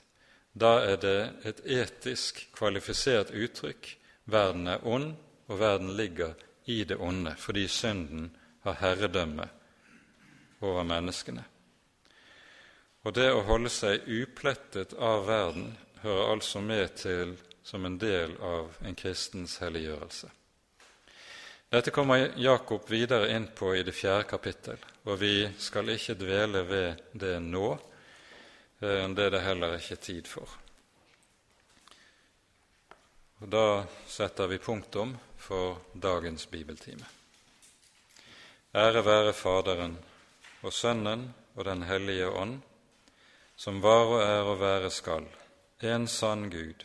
da er det et etisk kvalifisert uttrykk. Verden er ond, og verden ligger i det onde fordi synden har herredømme over menneskene. Og det å holde seg uplettet av verden hører altså med til som en del av en kristens helliggjørelse. Dette kommer Jakob videre inn på i det fjerde kapittel, og vi skal ikke dvele ved det nå. Eh, det er det heller ikke tid for. Og Da setter vi punktum for dagens bibeltime. Ære være Faderen og Sønnen og Den hellige ånd, som var og er og være skal, en sann Gud,